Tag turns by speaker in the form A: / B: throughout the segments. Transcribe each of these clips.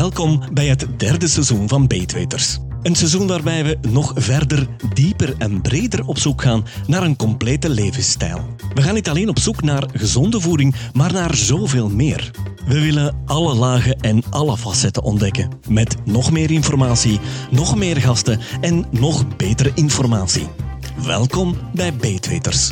A: Welkom bij het derde seizoen van Beetweters. Een seizoen waarbij we nog verder, dieper en breder op zoek gaan naar een complete levensstijl. We gaan niet alleen op zoek naar gezonde voeding, maar naar zoveel meer. We willen alle lagen en alle facetten ontdekken. Met nog meer informatie, nog meer gasten en nog betere informatie. Welkom bij Beetweters.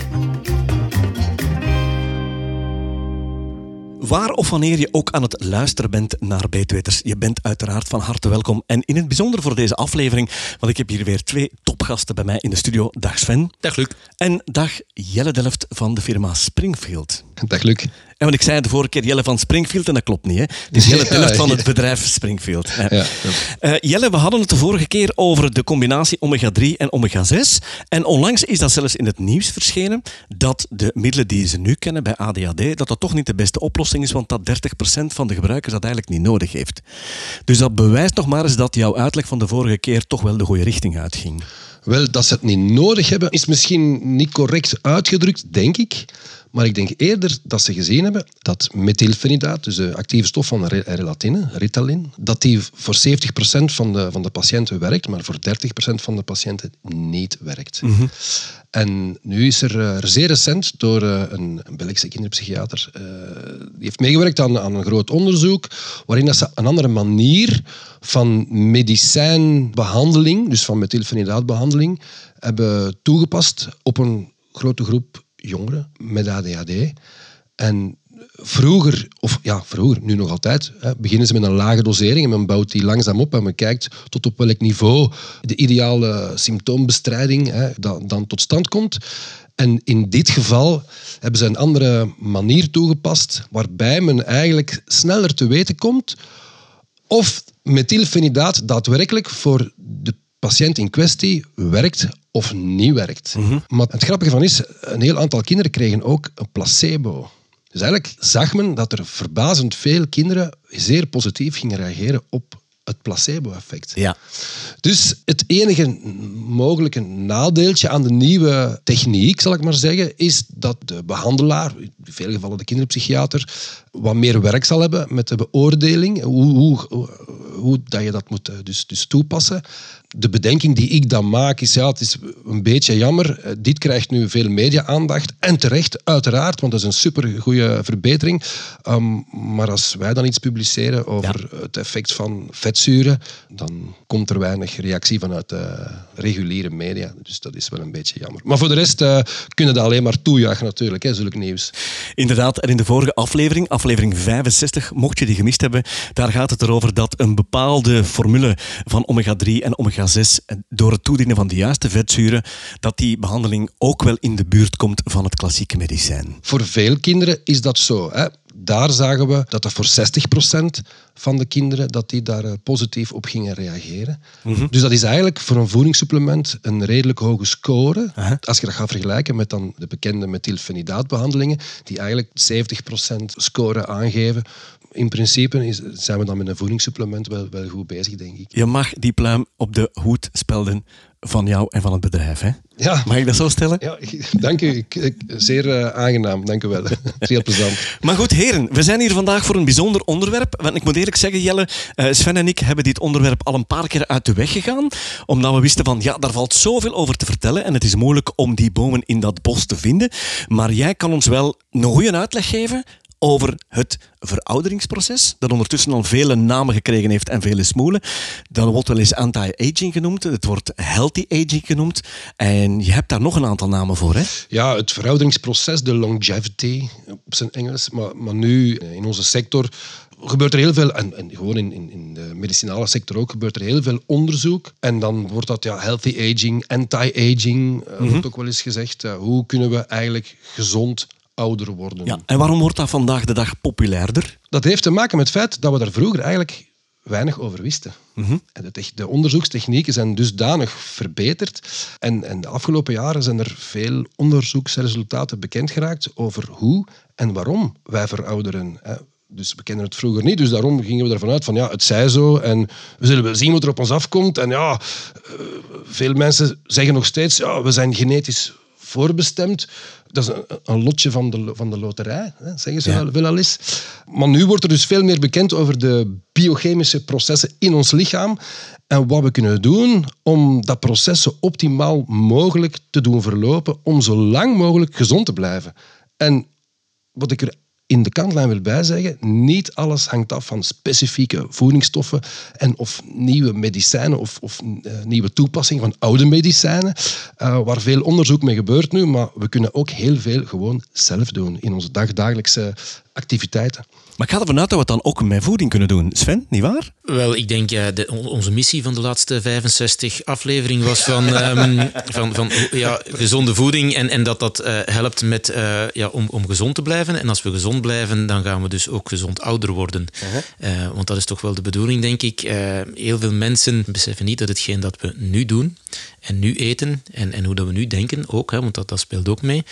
A: Waar of wanneer je ook aan het luisteren bent naar Beetweters, je bent uiteraard van harte welkom. En in het bijzonder voor deze aflevering, want ik heb hier weer twee topgasten bij mij in de studio. Dag Sven.
B: Dag Luc.
A: En dag Jelle Delft van de firma Springfield.
B: Dag Luc.
A: En want ik zei de vorige keer Jelle van Springfield en dat klopt niet. Hè? Het is Jelle van het bedrijf Springfield. Ja.
B: Ja,
A: Eh, Jelle, we hadden het de vorige keer over de combinatie omega-3 en omega-6. En onlangs is dat zelfs in het nieuws verschenen dat de middelen die ze nu kennen bij ADHD, dat dat toch niet de beste oplossing is, want dat 30% van de gebruikers dat eigenlijk niet nodig heeft. Dus dat bewijst nog maar eens dat jouw uitleg van de vorige keer toch wel de goede richting uitging.
B: Wel, dat ze het niet nodig hebben, is misschien niet correct uitgedrukt, denk ik. Maar ik denk eerder dat ze gezien hebben dat methylfenidaat, dus de actieve stof van re- relatine, Ritalin, dat die voor 70% van de, van de patiënten werkt, maar voor 30% van de patiënten niet werkt. En nu is er eh, zeer recent door eh, een, een Belgische kinderpsychiater, eh, die heeft meegewerkt aan, aan een groot onderzoek, waarin dat ze een andere manier van medicijnbehandeling, dus van methylfenidaatbehandeling, hebben toegepast op een grote groep jongeren met ADHD. En vroeger, of ja, vroeger, nu nog altijd, hè, beginnen ze met een lage dosering en men bouwt die langzaam op en men kijkt tot op welk niveau de ideale symptoombestrijding hè, dan, dan tot stand komt. En in dit geval hebben ze een andere manier toegepast, waarbij men eigenlijk sneller te weten komt of methylfenidaat daadwerkelijk voor de patiënt in kwestie werkt of niet werkt. Maar het grappige van is, een heel aantal kinderen kregen ook een placebo. Dus eigenlijk zag men dat er verbazend veel kinderen zeer positief gingen reageren op het placebo-effect.
A: Ja.
B: Dus het enige mogelijke nadeeltje aan de nieuwe techniek, zal ik maar zeggen, is dat de behandelaar, in veel gevallen de kinderpsychiater, wat meer werk zal hebben met de beoordeling, hoe, hoe, hoe, dat je dat moet eh, dus, dus toepassen. De bedenking die ik dan maak is, ja, het is een beetje jammer, eh, dit krijgt nu veel media-aandacht, en terecht, uiteraard, want dat is een supergoeie verbetering. Ehm, maar als wij dan iets publiceren over het effect van vetzuren, dan komt er weinig reactie vanuit de reguliere media. Dus dat is wel een beetje jammer. Maar voor de rest eh, kunnen dat alleen maar toejuichen natuurlijk, hè, zulk nieuws.
A: Inderdaad, en in de vorige aflevering, aflevering 65, mocht je die gemist hebben, daar gaat het erover dat een bepaalde formule van omega-3 en omega-6 door het toedienen van de juiste vetzuren, dat die behandeling ook wel in de buurt komt van het klassieke medicijn.
B: Voor veel kinderen is dat zo. Hè. Daar zagen we dat dat voor 60% van de kinderen dat die daar eh, positief op gingen reageren. Dus dat is eigenlijk voor een voedingssupplement een redelijk hoge score. Als je dat gaat vergelijken met dan de bekende methylfenidaatbehandelingen, die eigenlijk 70% score aangeven. In principe is, zijn we dan met een voedingssupplement wel, wel goed bezig, denk ik.
A: Je mag die pluim op de hoed spelden van jou en van het bedrijf. Hè?
B: Ja,
A: Mag ik dat zo stellen?
B: ja dank u. Zeer eh, aangenaam, dank u wel. Heel plezant.
A: Maar goed, heren, we zijn hier vandaag voor een bijzonder onderwerp. Want ik moet eerlijk zeggen, Jelle, eh, Sven en ik hebben dit onderwerp al een paar keer uit de weg gegaan. Omdat we wisten van, ja, daar valt zoveel over te vertellen. En het is moeilijk om die bomen in dat bos te vinden. Maar jij kan ons wel een goede uitleg geven over het verouderingsproces, dat ondertussen al vele namen gekregen heeft en vele smoelen. Dat wordt wel eens anti-aging genoemd, het wordt healthy aging genoemd. En je hebt daar nog een aantal namen voor, hè?
B: Ja, het verouderingsproces, de longevity op zijn Engels. Maar, maar nu eh, in onze sector gebeurt er heel veel, en, en gewoon in, in, in de medicinale sector ook, gebeurt er heel veel onderzoek. En dan wordt dat ja, healthy aging, anti-aging, eh, wordt ook wel eens gezegd. Eh, hoe kunnen we eigenlijk gezond ouder worden?
A: Ja. En waarom wordt dat vandaag de dag populairder?
B: Dat heeft te maken met het feit dat we daar vroeger eigenlijk weinig over wisten. En de, tech- de onderzoekstechnieken zijn dusdanig verbeterd. En, en de afgelopen jaren zijn er veel onderzoeksresultaten bekend geraakt over hoe en waarom wij verouderen. hè. Dus we kennen het vroeger niet, dus daarom gingen we ervan uit van ja, het zij zo en we zullen wel zien wat er op ons afkomt. En ja, eh, veel mensen zeggen nog steeds, ja, we zijn genetisch voorbestemd Dat is een, een lotje van de, van de loterij, hè, zeggen ze wel, wel al eens. Maar nu wordt er dus veel meer bekend over de biochemische processen in ons lichaam en wat we kunnen doen om dat proces zo optimaal mogelijk te doen verlopen, om zo lang mogelijk gezond te blijven. En wat ik er in de kantlijn wil bijzeggen, niet alles hangt af van specifieke voedingsstoffen en of nieuwe medicijnen of, of uh, nieuwe toepassingen van oude medicijnen, uh, waar veel onderzoek mee gebeurt nu, maar we kunnen ook heel veel gewoon zelf doen in onze dagdagelijkse activiteiten.
A: Maar ik ga ervan uit dat we het dan ook met voeding kunnen doen. Sven, niet waar?
C: Wel, ik denk, ja, de, onze missie van de laatste 65 afleveringen was van, um, van, van ja, gezonde voeding en, en dat dat uh, helpt met, uh, ja, om, om gezond te blijven. En als we gezond blijven, dan gaan we dus ook gezond ouder worden. Uh, want dat is toch wel de bedoeling, denk ik. heel veel mensen beseffen niet dat hetgeen dat we nu doen en nu eten en, en hoe dat we nu denken ook, hè, want dat, dat speelt ook mee,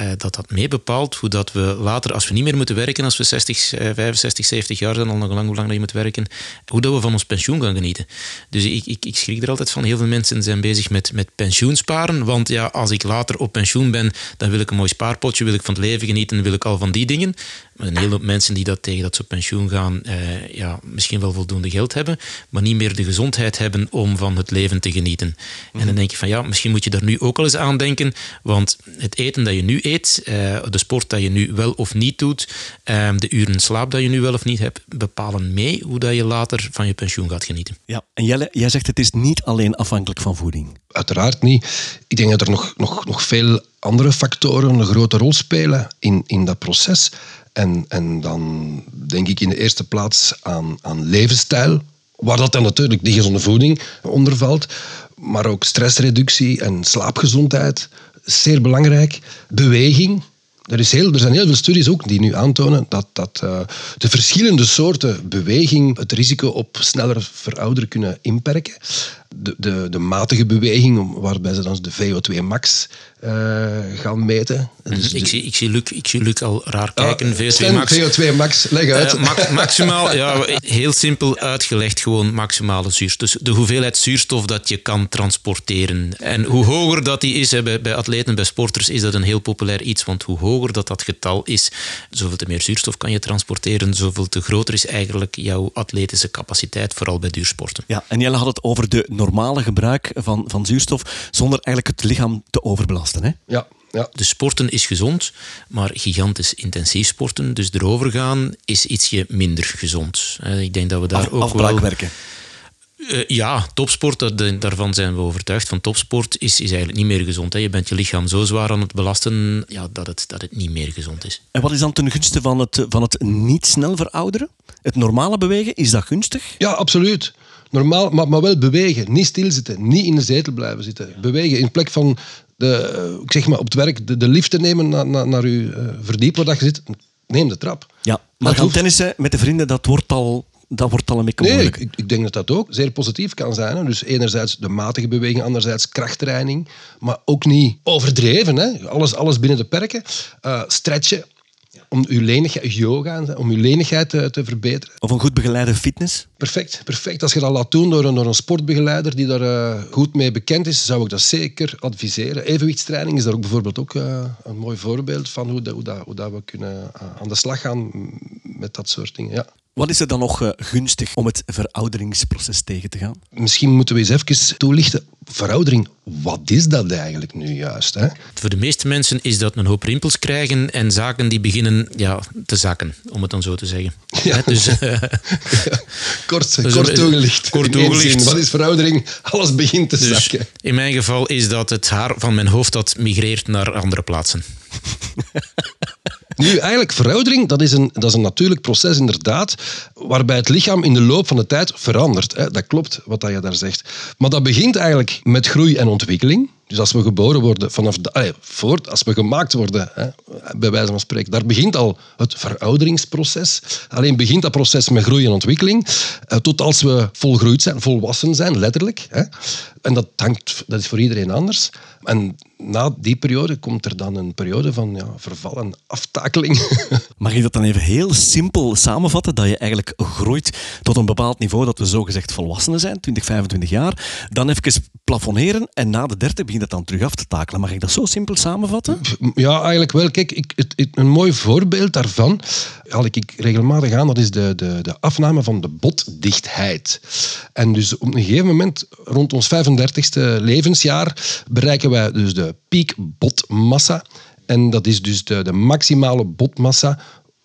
C: uh, dat dat mee bepaalt hoe dat we later, als we niet meer moeten werken, als we 60, uh, 65, 70 jaar zijn, al nog lang hoe lang je moet werken, hoe dat we van ons pensioen gaan genieten. Dus ik, ik, ik schrik er altijd van. Heel veel mensen zijn bezig met, met pensioensparen, want ja, als ik later op pensioen ben, dan wil ik een mooi spaarpotje, wil ik van het leven genieten, wil ik al van die dingen. Maar een hele hoop mensen die dat tegen dat ze op pensioen gaan, uh, ja, misschien wel voldoende geld hebben, maar niet meer de gezondheid hebben om van het leven te genieten. Mm. En dan denk je van ja, misschien moet je daar nu ook al eens aan denken, want het eten dat je nu eet, uh, de sport dat je nu wel of niet doet, uh, de uren slaap dat je nu wel of niet hebt, bepalen mee hoe dat je later van je pensioen gaat genieten.
A: Ja, en Jelle, jij zegt het is niet alleen afhankelijk van voeding.
B: Uiteraard niet. Ik denk dat er nog, nog, nog veel andere factoren een grote rol spelen in, in dat proces. En, en dan denk ik in de eerste plaats aan, aan levensstijl, waar dat dan natuurlijk die gezonde voeding onder valt, maar ook stressreductie en slaapgezondheid, zeer belangrijk. Beweging. Er, is heel, er zijn heel veel studies ook die nu aantonen dat, dat uh, de verschillende soorten beweging het risico op sneller verouderen kunnen inperken. De, de, de matige beweging, waarbij ze dan de VO2 max uh, gaan meten.
C: Dus ik, zie, ik, zie Luc, ik zie Luc al raar kijken. Uh, VO2 max.
B: VO2 max, leg uit.
C: Uh, ma maximaal, ja, heel simpel uitgelegd, gewoon maximale zuurstof. Dus de hoeveelheid zuurstof dat je kan transporteren. En hoe hoger dat die is, hè, bij, bij atleten, bij sporters, is dat een heel populair iets. Want hoe hoger dat dat getal is, zoveel te meer zuurstof kan je transporteren, zoveel te groter is eigenlijk jouw atletische capaciteit, vooral bij duursporten.
A: Ja, en Jelle had het over de normale gebruik van, van zuurstof, zonder eigenlijk het lichaam te overbelasten. Hè?
B: Ja, ja.
C: De sporten is gezond, maar gigantisch intensief sporten, dus erover gaan, is ietsje minder gezond. Ik denk dat we daar
A: Af,
C: ook wel...
A: werken.
C: Uh, ja, topsport, dat, daarvan zijn we overtuigd. Van topsport is, is eigenlijk niet meer gezond. Hè. Je bent je lichaam zo zwaar aan het belasten ja, dat, het, dat het niet meer gezond is.
A: En wat is dan ten gunste van het, van het niet snel verouderen? Het normale bewegen, is dat gunstig?
B: Ja, absoluut. Normaal, maar, maar wel bewegen. Niet stilzitten. Niet in de zetel blijven zitten. Bewegen. In plek van de, ik zeg maar, op het werk de, de lift te nemen naar, naar, naar uw uh, verdiep waar je zit. Neem de trap.
A: Ja, maar gaan tennissen met de vrienden, dat wordt al dat wordt al een beetje
B: nee,
A: moeilijk.
B: Ik, ik, denk dat dat ook zeer positief kan zijn. Hè. Dus enerzijds de matige beweging, anderzijds krachttraining. Maar ook niet overdreven. Hè. Alles, alles binnen de perken. Uh, stretchen. Om uw lenigheid, yoga, om uw lenigheid te, te, verbeteren.
A: Of een goed begeleide fitness?
B: Perfect, perfect. Als je dat laat doen door een, door een sportbegeleider die daar uh, goed mee bekend is, zou ik dat zeker adviseren. Evenwichtstraining is daar ook bijvoorbeeld ook uh, een mooi voorbeeld van hoe, dat, hoe, dat, hoe dat we kunnen uh, aan de slag gaan met dat soort dingen. Ja.
A: Wat is er dan nog uh, gunstig om het verouderingsproces tegen te gaan?
B: Misschien moeten we eens even toelichten. Veroudering, wat is dat eigenlijk nu juist? Hè?
C: Voor de meeste mensen is dat een hoop rimpels krijgen en zaken die beginnen ja, te zakken, om het dan zo te zeggen.
B: Ja,
C: dus, uh,
B: ja. Kort, dus, kort toegelicht.
C: Kort toegelicht.
B: Wat is veroudering? Alles begint te
C: dus
B: zakken.
C: In mijn geval is dat het haar van mijn hoofd dat migreert naar andere plaatsen.
B: Nu, eigenlijk veroudering, dat is, een, dat is een natuurlijk proces inderdaad, waarbij het lichaam in de loop van de tijd verandert. Hè. Dat klopt, wat je daar zegt. Maar dat begint eigenlijk met groei en ontwikkeling. Dus als we geboren worden, vanaf de, als we gemaakt worden, hè, bij wijze van spreken, daar begint al het verouderingsproces. Alleen begint dat proces met groei en ontwikkeling, eh, tot als we volgroeid zijn, volwassen zijn, letterlijk. Hè. En dat, hangt, dat is voor iedereen anders. En na die periode komt er dan een periode van ja, verval en aftakeling.
A: Mag ik dat dan even heel simpel samenvatten? Dat je eigenlijk groeit tot een bepaald niveau dat we zogezegd volwassenen zijn, 20, 25 jaar. Dan even plafonneren en na de 30 begint het dan terug af te takelen. Mag ik dat zo simpel samenvatten?
B: Ja, eigenlijk wel. Kijk, ik, het, het- een mooi voorbeeld daarvan haal ik, ik regelmatig aan. Dat is de, de, de afname van de botdichtheid. En dus op een gegeven moment, rond ons 35ste levensjaar, bereiken dus de piek botmassa. En dat is dus de, de maximale botmassa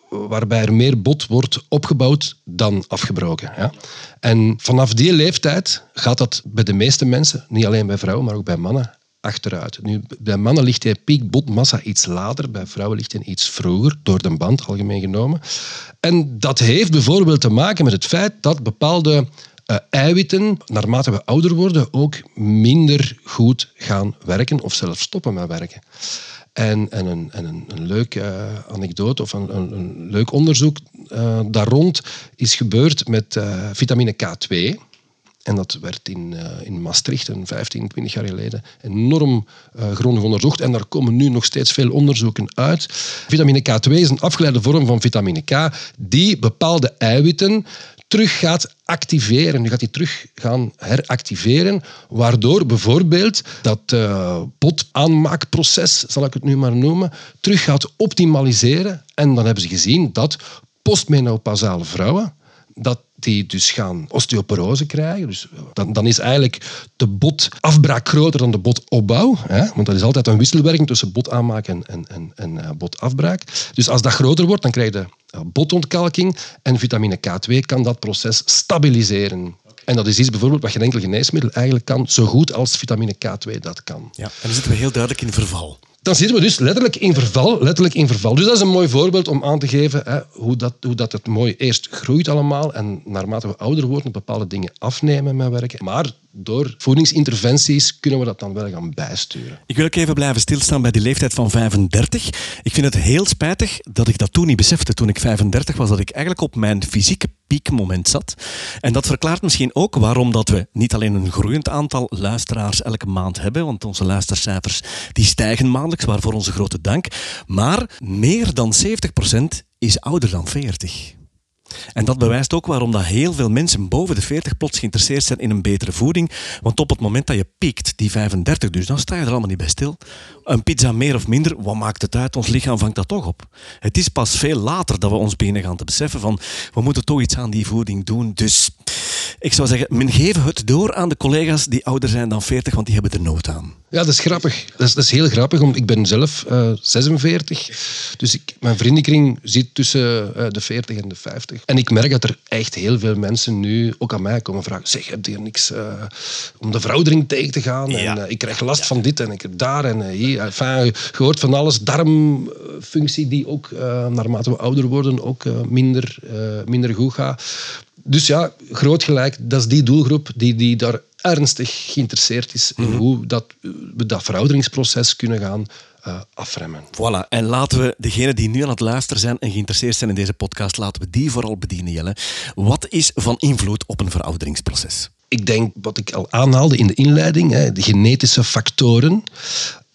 B: waarbij er meer bot wordt opgebouwd dan afgebroken. Ja. En vanaf die leeftijd gaat dat bij de meeste mensen, niet alleen bij vrouwen, maar ook bij mannen, achteruit. Nu, bij mannen ligt die botmassa iets later, bij vrouwen ligt die iets vroeger, door de band algemeen genomen. En dat heeft bijvoorbeeld te maken met het feit dat bepaalde eh, eiwitten, naarmate we ouder worden, ook minder goed gaan werken of zelfs stoppen met werken. En, en, een, en een, leuke eh, anekdote of een, een, leuk onderzoek eh, daar rond is gebeurd met vitamine K2. En dat werd in, in Maastricht, een 15, 20 jaar geleden, enorm grondig onderzocht. En daar komen nu nog steeds veel onderzoeken uit. Vitamine K2 is een afgeleide vorm van vitamine K die bepaalde eiwitten terug gaat activeren. Nu gaat die terug gaan heractiveren, waardoor bijvoorbeeld dat eh potaanmaakproces, zal ik het nu maar noemen, terug gaat optimaliseren. En dan hebben ze gezien dat postmenopausale vrouwen dat die dus gaan osteoporose krijgen. Dus dan, dan is eigenlijk de botafbraak groter dan de botopbouw. Hè? Want dat is altijd een wisselwerking tussen botaanmaak en, en, en, en eh, botafbraak. Dus als dat groter wordt, dan krijg je eh, botontkalking. En vitamine K2 kan dat proces stabiliseren. En dat is iets bijvoorbeeld wat geen enkel geneesmiddel eigenlijk kan, zo goed als vitamine K2 dat kan.
A: Ja. En dan zitten we heel duidelijk in verval.
B: Dan zitten we dus letterlijk in verval. Letterlijk in verval. Dus dat is een mooi voorbeeld om aan te geven hè, hoe, dat, hoe dat het mooi eerst groeit allemaal en naarmate we ouder worden bepaalde dingen afnemen met werken. Maar door voedingsinterventies kunnen we dat dan wel gaan bijsturen.
A: Ik wil ook even blijven stilstaan bij die leeftijd van 35. Ik vind het heel spijtig dat ik dat toen niet besefte. Toen ik 35 was, dat ik eigenlijk op mijn fysieke piekmoment zat. En dat verklaart misschien ook waarom dat we niet alleen een groeiend aantal luisteraars elke maand hebben, want onze luistercijfers die stijgen maandelijks, waarvoor onze grote dank. Maar meer dan 70% is ouder dan 40. En dat bewijst ook waarom dat heel veel mensen boven de 40 plots geïnteresseerd zijn in een betere voeding. Want op het moment dat je piekt, die 35 dus, dan sta je er allemaal niet bij stil. Een pizza meer of minder, wat maakt het uit? Ons lichaam vangt dat toch op. Het is pas veel later dat we ons beginnen gaan te beseffen van we moeten toch iets aan die voeding doen. Dus ik zou zeggen, men geef het door aan de collega's die ouder zijn dan 40, want die hebben er nood aan.
B: Ja, dat is grappig. Dat is, dat is heel grappig, want ik ben zelf eh 46. Dus ik, mijn vriendenkring zit tussen eh, de 40 en de 50. En ik merk dat er echt heel veel mensen nu ook aan mij komen vragen. Zeg, heb je niks eh, om de veroudering tegen te gaan?
A: Ja.
B: En, eh, ik krijg last van dit en ik heb daar en eh, hier. Enfin, je hoort van alles. Darmfunctie die ook, eh, naarmate we ouder worden, ook eh, minder, eh, minder goed gaat. Dus ja, groot gelijk. Dat is die doelgroep die, die daar ernstig geïnteresseerd is in hoe dat, we dat verouderingsproces kunnen gaan eh, afremmen.
A: Voilà. En laten we degenen die nu aan het luisteren zijn en geïnteresseerd zijn in deze podcast, laten we die vooral bedienen, Jelle. Wat is van invloed op een verouderingsproces?
B: Ik denk, wat ik al aanhaalde in de inleiding, hè, de genetische factoren.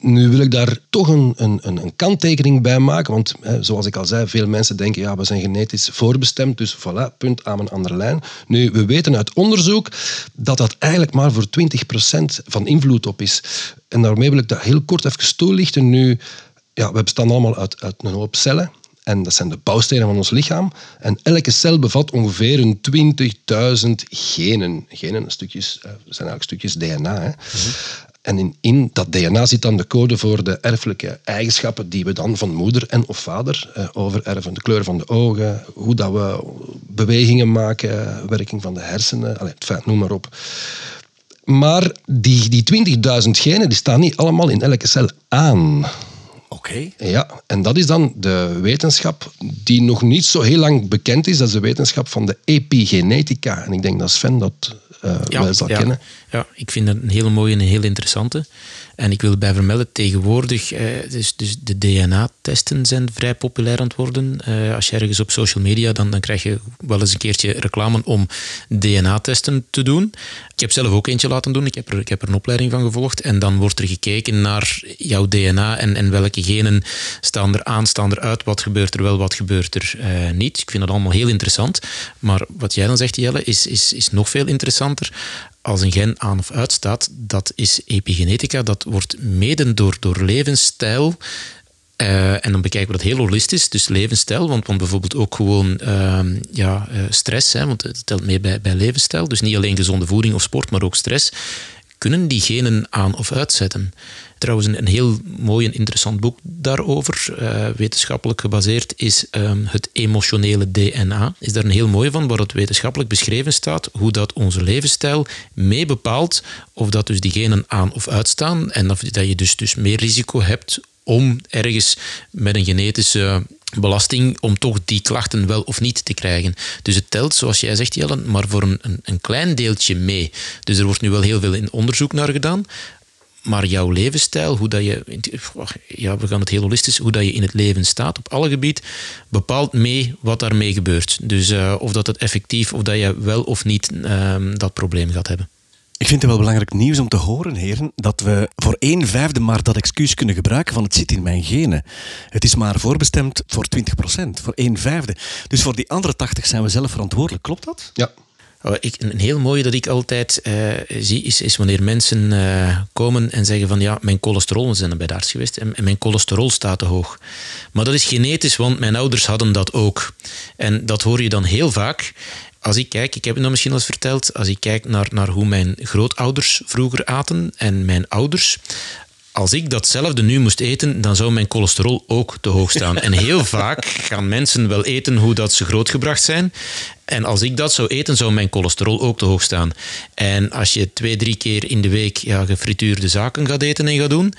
B: Nu wil ik daar toch een, een, een kanttekening bij maken, want hè, zoals ik al zei, veel mensen denken, ja, we zijn genetisch voorbestemd, dus voilà, punt aan een andere lijn. Nu, we weten uit onderzoek dat dat eigenlijk maar voor 20% van invloed op is. En daarmee wil ik dat heel kort even toelichten. Nu, ja, we bestaan allemaal uit, uit een hoop cellen. En dat zijn de bouwstenen van ons lichaam. En elke cel bevat ongeveer een 20.000 genen. Genen stukjes, eh, zijn eigenlijk stukjes DNA. Hè. En in, in dat DNA zit dan de code voor de erfelijke eigenschappen die we dan van moeder en of vader eh, overerven. De kleur van de ogen, hoe dat we bewegingen maken, werking van de hersenen, allee, het feit, noem maar op. Maar die, die 20.000 genen die staan niet allemaal in elke cel aan.
A: Oké.
B: Ja, en dat is dan de wetenschap die nog niet zo heel lang bekend is. Dat is de wetenschap van de epigenetica. En ik denk dat Sven dat eh, wel zal kennen.
C: Ja, ik vind dat een hele mooie en een heel interessante. En ik wil bij vermelden, tegenwoordig, eh, dus, dus de DNA-testen zijn vrij populair aan het worden. Eh, als je ergens op social media, dan, dan krijg je wel eens een keertje reclame om DNA-testen te doen. Ik heb zelf ook eentje laten doen, ik heb, er, ik heb er een opleiding van gevolgd. En dan wordt er gekeken naar jouw DNA en, en welke genen staan er aan, staan er uit, wat gebeurt er wel, wat gebeurt er uh, niet. Ik vind dat allemaal heel interessant. Maar wat jij dan zegt, Jelle, is, is, is nog veel interessanter als een gen aan of uitstaat, dat is epigenetica. Dat wordt mede door, door levensstijl. Uh, en dan bekijken we dat heel holistisch, dus levensstijl, want, bijvoorbeeld ook gewoon uh, ja, uh, stress, hè, want het telt mee bij, bij levensstijl, dus niet alleen gezonde voeding of sport, maar ook stress, kunnen die genen aan of uitzetten. Trouwens, een, heel mooi en interessant boek daarover, uh, wetenschappelijk gebaseerd, is um, het emotionele DNA. Is daar een heel mooi van, waar het wetenschappelijk beschreven staat hoe dat onze levensstijl mee bepaalt of dat dus die genen aan of uitstaan en of dat je dus, dus meer risico hebt om ergens met een genetische belasting om toch die klachten wel of niet te krijgen. Dus het telt, zoals jij zegt, Jellen, maar voor een, een, klein deeltje mee. Dus er wordt nu wel heel veel in onderzoek naar gedaan. Maar jouw levensstijl, hoe dat je, ja, we gaan het heel holistisch, hoe dat je in het leven staat op alle gebied, bepaalt mee wat daarmee gebeurt. Dus uh, of dat het effectief, of dat je wel of niet uh, dat probleem gaat hebben.
A: Ik vind het wel belangrijk nieuws om te horen, heren, dat we voor een vijfde maar dat excuus kunnen gebruiken van het zit in mijn genen. Het is maar voorbestemd voor 20% voor een vijfde. Dus voor die andere 80 zijn we zelf verantwoordelijk. Klopt dat?
B: Ja.
C: Oh, ik, een heel mooie dat ik altijd uh, zie, is, is wanneer mensen uh, komen en zeggen van ja, mijn cholesterol, we zijn er bij de arts geweest, en, en, mijn cholesterol staat te hoog. Maar dat is genetisch, want mijn ouders hadden dat ook. En dat hoor je dan heel vaak als ik kijk, ik heb het nou misschien al eens verteld, als ik kijk naar, naar hoe mijn grootouders vroeger aten en mijn ouders, als ik datzelfde nu moest eten, dan zou mijn cholesterol ook te hoog staan. En heel vaak gaan mensen wel eten hoe dat ze grootgebracht zijn. En als ik dat zou eten, zou mijn cholesterol ook te hoog staan. En als je twee, drie keer in de week ja, gefrituurde zaken gaat eten en gaat doen,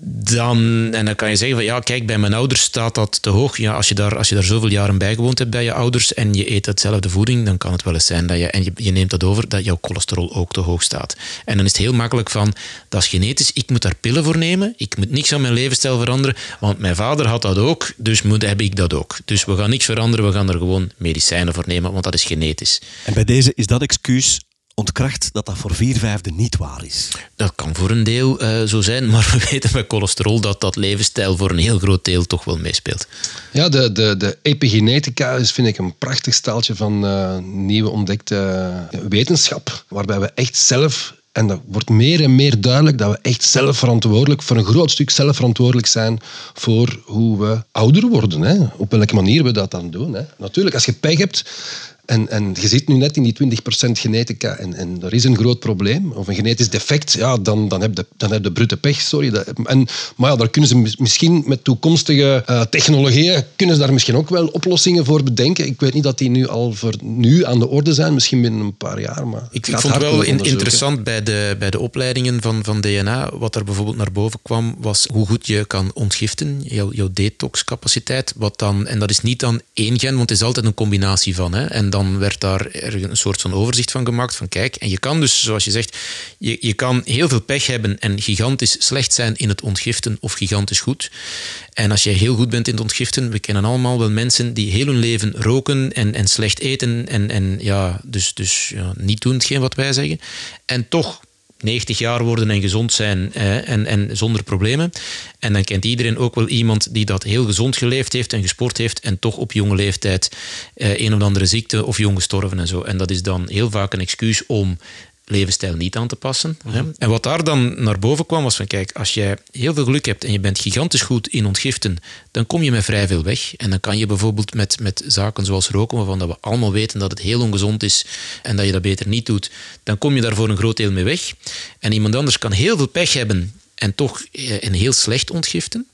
C: dan, en dan kan je zeggen van ja, kijk, bij mijn ouders staat dat te hoog. Ja, als je daar, als je daar zoveel jaren bij gewoond hebt bij je ouders en je eet hetzelfde voeding, dan kan het wel eens zijn dat je, en je, neemt dat over, dat jouw cholesterol ook te hoog staat. En dan is het heel makkelijk van, dat is genetisch, ik moet daar pillen voor nemen, ik moet niks aan mijn levensstijl veranderen, want mijn vader had dat ook, dus moet, heb ik dat ook. Dus we gaan niks veranderen, we gaan er gewoon medicijnen voor nemen, want dat is genetisch.
A: En bij deze is dat excuus ontkracht dat dat voor vier vijfde niet waar is.
C: Dat kan voor een deel uh, zo zijn, maar we weten met cholesterol dat dat levensstijl voor een heel groot deel toch wel meespeelt.
B: Ja, de, de, de epigenetica is vind ik een prachtig staaltje van uh, nieuwe ontdekte wetenschap, waarbij we echt zelf en dat wordt meer en meer duidelijk dat we echt zelf verantwoordelijk, voor een groot stuk zelf verantwoordelijk zijn voor hoe we ouder worden. Hè? Op welke manier we dat dan doen. Hè? Natuurlijk, als je pech hebt, en, en je zit nu net in die 20% genetica en, en er is een groot probleem, of een genetisch defect, ja, dan, dan, heb je, dan heb je brute pech. Sorry. Dat, en, maar ja, daar kunnen ze misschien met toekomstige uh, technologieën kunnen ze daar misschien ook wel oplossingen voor bedenken. Ik weet niet dat die nu al voor nu aan de orde zijn, misschien binnen een paar jaar. Maar
C: ik, ik vond het wel interessant bij de, bij de opleidingen van, van DNA. Wat er bijvoorbeeld naar boven kwam, was hoe goed je kan ontgiften, jouw, jouw detoxcapaciteit. Wat dan, en dat is niet dan één gen, want het is altijd een combinatie van. Hè. En dan werd daar een soort van overzicht van gemaakt. Van kijk, en je kan dus, zoals je zegt, je, je kan heel veel pech hebben en gigantisch slecht zijn in het ontgiften of gigantisch goed. En als je heel goed bent in het ontgiften, we kennen allemaal wel mensen die heel hun leven roken en, en slecht eten en, en ja, dus, dus ja, niet doen hetgeen wat wij zeggen. En toch 90 jaar worden en gezond zijn eh, en, en zonder problemen. En dan kent iedereen ook wel iemand die dat heel gezond geleefd heeft en gesport heeft en toch op jonge leeftijd eh, een of andere ziekte of jong gestorven en zo. En dat is dan heel vaak een excuus om levensstijl niet aan te passen. En wat daar dan naar boven kwam was van kijk, als jij heel veel geluk hebt en je bent gigantisch goed in ontgiften, dan kom je met vrij veel weg. En dan kan je bijvoorbeeld met, met zaken zoals roken, waarvan dat we allemaal weten dat het heel ongezond is en dat je dat beter niet doet, dan kom je daar voor een groot deel mee weg. En iemand anders kan heel veel pech hebben en toch eh, een heel slecht ontgiften.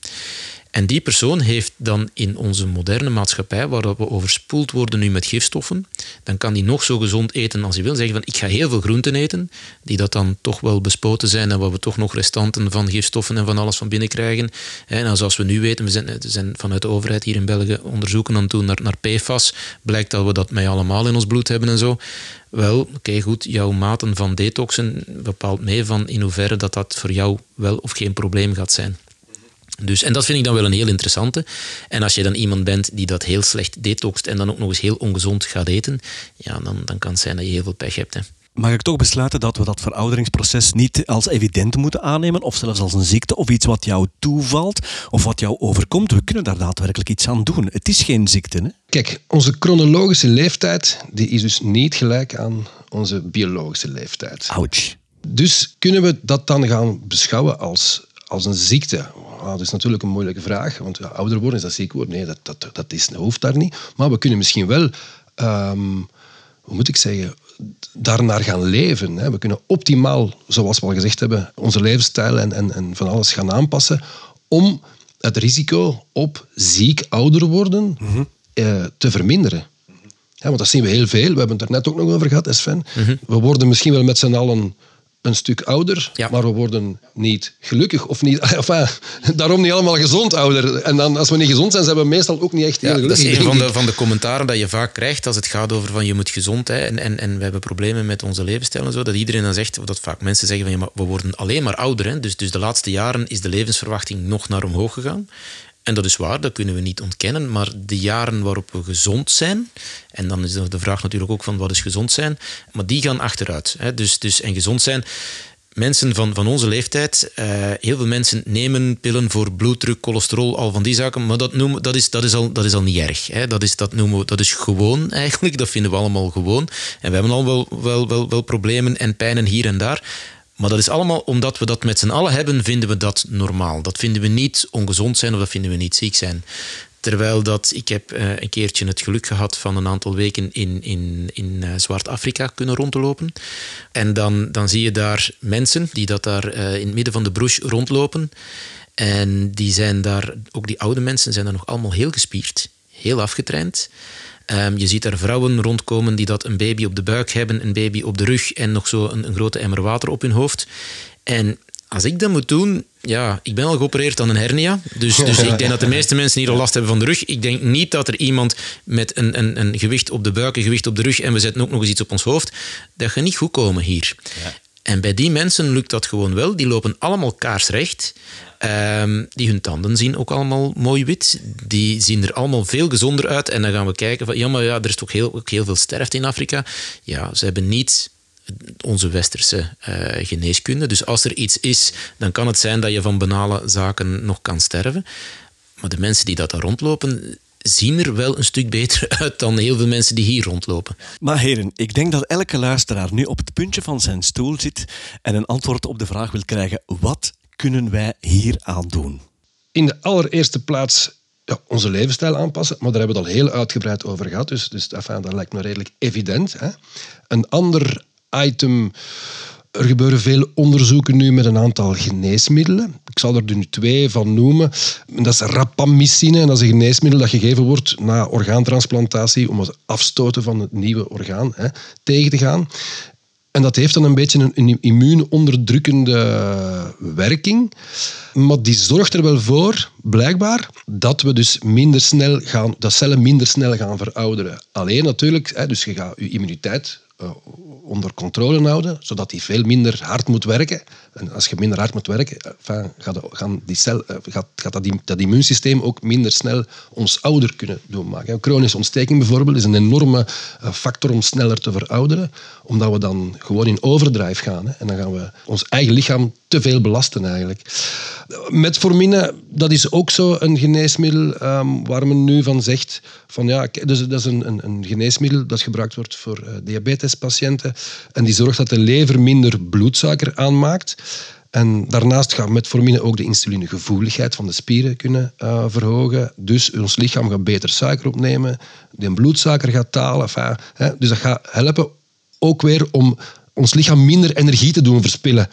C: En die persoon heeft dan in onze moderne maatschappij, waar we overspoeld worden nu met gifstoffen, dan kan die nog zo gezond eten als hij wil. Zeggen van ik ga heel veel groenten eten, die dat dan toch wel bespoten zijn en waar we toch nog restanten van gifstoffen en van alles van binnen krijgen. En zoals we nu weten, we zijn, zijn vanuit de overheid hier in België onderzoeken aan het doen naar, naar PFAS. Blijkt dat we dat mij allemaal in ons bloed hebben en zo. Wel, oké, goed, jouw maten van detoxen bepaalt mee van in hoeverre dat dat voor jou wel of geen probleem gaat zijn. Dus, en dat vind ik dan wel een heel interessante. En als je dan iemand bent die dat heel slecht detoxt en dan ook nog eens heel ongezond gaat eten, ja, dan, dan kan het zijn dat je heel veel pech hebt. Hè.
A: Mag ik toch besluiten dat we dat verouderingsproces niet als evident moeten aannemen, of zelfs als een ziekte, of iets wat jou toevalt, of wat jou overkomt? We kunnen daar daadwerkelijk iets aan doen. Het is geen ziekte. Hè?
B: Kijk, onze chronologische leeftijd die is dus niet gelijk aan onze biologische leeftijd.
A: Ouch.
B: Dus kunnen we dat dan gaan beschouwen als, als een ziekte? Ah, dat is natuurlijk een moeilijke vraag, want ja, ouder worden, is dat ziek worden? Nee, dat, dat, dat, is, dat hoeft daar niet. Maar we kunnen misschien wel, ehm, hoe moet ik zeggen, daarnaar gaan leven. Hè. We kunnen optimaal, zoals we al gezegd hebben, onze levensstijl en, en, en van alles gaan aanpassen om het risico op ziek ouder worden mhm. eh, te verminderen. Ja, want dat zien we heel veel. We hebben het er net ook nog over gehad, Sven. Mhm. We worden misschien wel met z'n allen een stuk ouder, maar we worden niet gelukkig of niet, enfin, daarom niet allemaal gezond ouder. En dan, als we niet gezond zijn, zijn we meestal ook niet echt heel gelukkig.
C: Dat is een van de, van de commentaren dat je vaak krijgt als het gaat over van je moet gezond zijn en, en, en we hebben problemen met onze levensstijl en zo, dat iedereen dan zegt, of dat vaak mensen zeggen van ja, maar we worden alleen maar ouder. Hè. Dus, dus de laatste jaren is de levensverwachting nog naar omhoog gegaan. En dat is waar, dat kunnen we niet ontkennen. Maar de jaren waarop we gezond zijn, en dan is de vraag natuurlijk ook van wat is gezond zijn, maar die gaan achteruit. Hè. Dus, dus, en gezond zijn, mensen van, van onze leeftijd, uh, heel veel mensen nemen pillen voor bloeddruk, cholesterol, al van die zaken, maar dat, noemen, dat, is, dat, is, al, dat is al niet erg. Hè. Dat, is, dat, noemen we, dat is gewoon eigenlijk, dat vinden we allemaal gewoon. En we hebben al wel, wel, wel, wel problemen en pijnen hier en daar. Maar dat is allemaal omdat we dat met z'n allen hebben, vinden we dat normaal. Dat vinden we niet ongezond zijn of dat vinden we niet ziek zijn. Terwijl dat, ik heb uh, een keertje het geluk gehad van een aantal weken in, in, in uh, Zwart-Afrika kunnen rondlopen. En dan, dan zie je daar mensen die dat daar uh, in het midden van de bush rondlopen. En die zijn daar, ook die oude mensen zijn daar nog allemaal heel gespierd, heel afgetraind. Um, je ziet er vrouwen rondkomen die dat een baby op de buik hebben, een baby op de rug en nog zo een, een grote emmer water op hun hoofd. En als ik dat moet doen, ja, ik ben al geopereerd aan een hernia. Dus, dus ik denk dat de meeste mensen hier al last hebben van de rug. Ik denk niet dat er iemand met een, een, een gewicht op de buik, een gewicht op de rug en we zetten ook nog eens iets op ons hoofd, dat gaat niet goed komen hier. Ja. En bij die mensen lukt dat gewoon wel. Die lopen allemaal kaarsrecht. Um, die hun tanden zien ook allemaal mooi wit. Die zien er allemaal veel gezonder uit. En dan gaan we kijken van, ja, maar ja, er is toch heel, ook heel veel sterfte in Afrika. Ja, ze hebben niet onze westerse uh, geneeskunde. Dus als er iets is, dan kan het zijn dat je van banale zaken nog kan sterven. Maar de mensen die dat daar rondlopen, zien er wel een stuk beter uit dan heel veel mensen die hier rondlopen.
A: Maar heren, ik denk dat elke luisteraar nu op het puntje van zijn stoel zit en een antwoord op de vraag wil krijgen: wat kunnen wij hier aan doen?
B: In de allereerste plaats ja, onze levensstijl aanpassen, maar daar hebben we het al heel uitgebreid over gehad, dus, dus enfin, dat lijkt me redelijk evident. Hè? Een ander item er gebeuren veel onderzoeken nu met een aantal geneesmiddelen. Ik zal er nu twee van noemen. Dat is rapamycine en dat is een geneesmiddel dat gegeven wordt na orgaantransplantatie om het afstoten van het nieuwe orgaan hè, tegen te gaan. En dat heeft dan een beetje een, immuunonderdrukkende werking. Maar die zorgt er wel voor, blijkbaar, dat we dus minder snel gaan, dat cellen minder snel gaan verouderen. Alleen natuurlijk, dus je gaat je immuniteit uh, onder controle houden, zodat die veel minder hard moet werken. En als je minder hard moet werken, enfin, gaat, gaan die cel, eh, gaat, gaat dat, dat, immuunsysteem ook minder snel ons ouder kunnen doen maken. Chronische ontsteking bijvoorbeeld is een enorme eh, factor om sneller te verouderen, omdat we dan gewoon in overdrive gaan. Hè. En dan gaan we ons eigen lichaam te veel belasten eigenlijk. Metformine, dat is ook zo een geneesmiddel um, waar men nu van zegt van ja, dus dat is een, een, een geneesmiddel dat gebruikt wordt voor uh, diabetespatiënten en die zorgt dat de lever minder bloedsuiker aanmaakt. En daarnaast gaat metformine ook de insulinegevoeligheid van de spieren kunnen uh, verhogen. Dus ons lichaam gaat beter suiker opnemen, de bloedsuiker gaat dalen. Hè, dus dat gaat helpen ook weer om ons lichaam minder energie te doen verspillen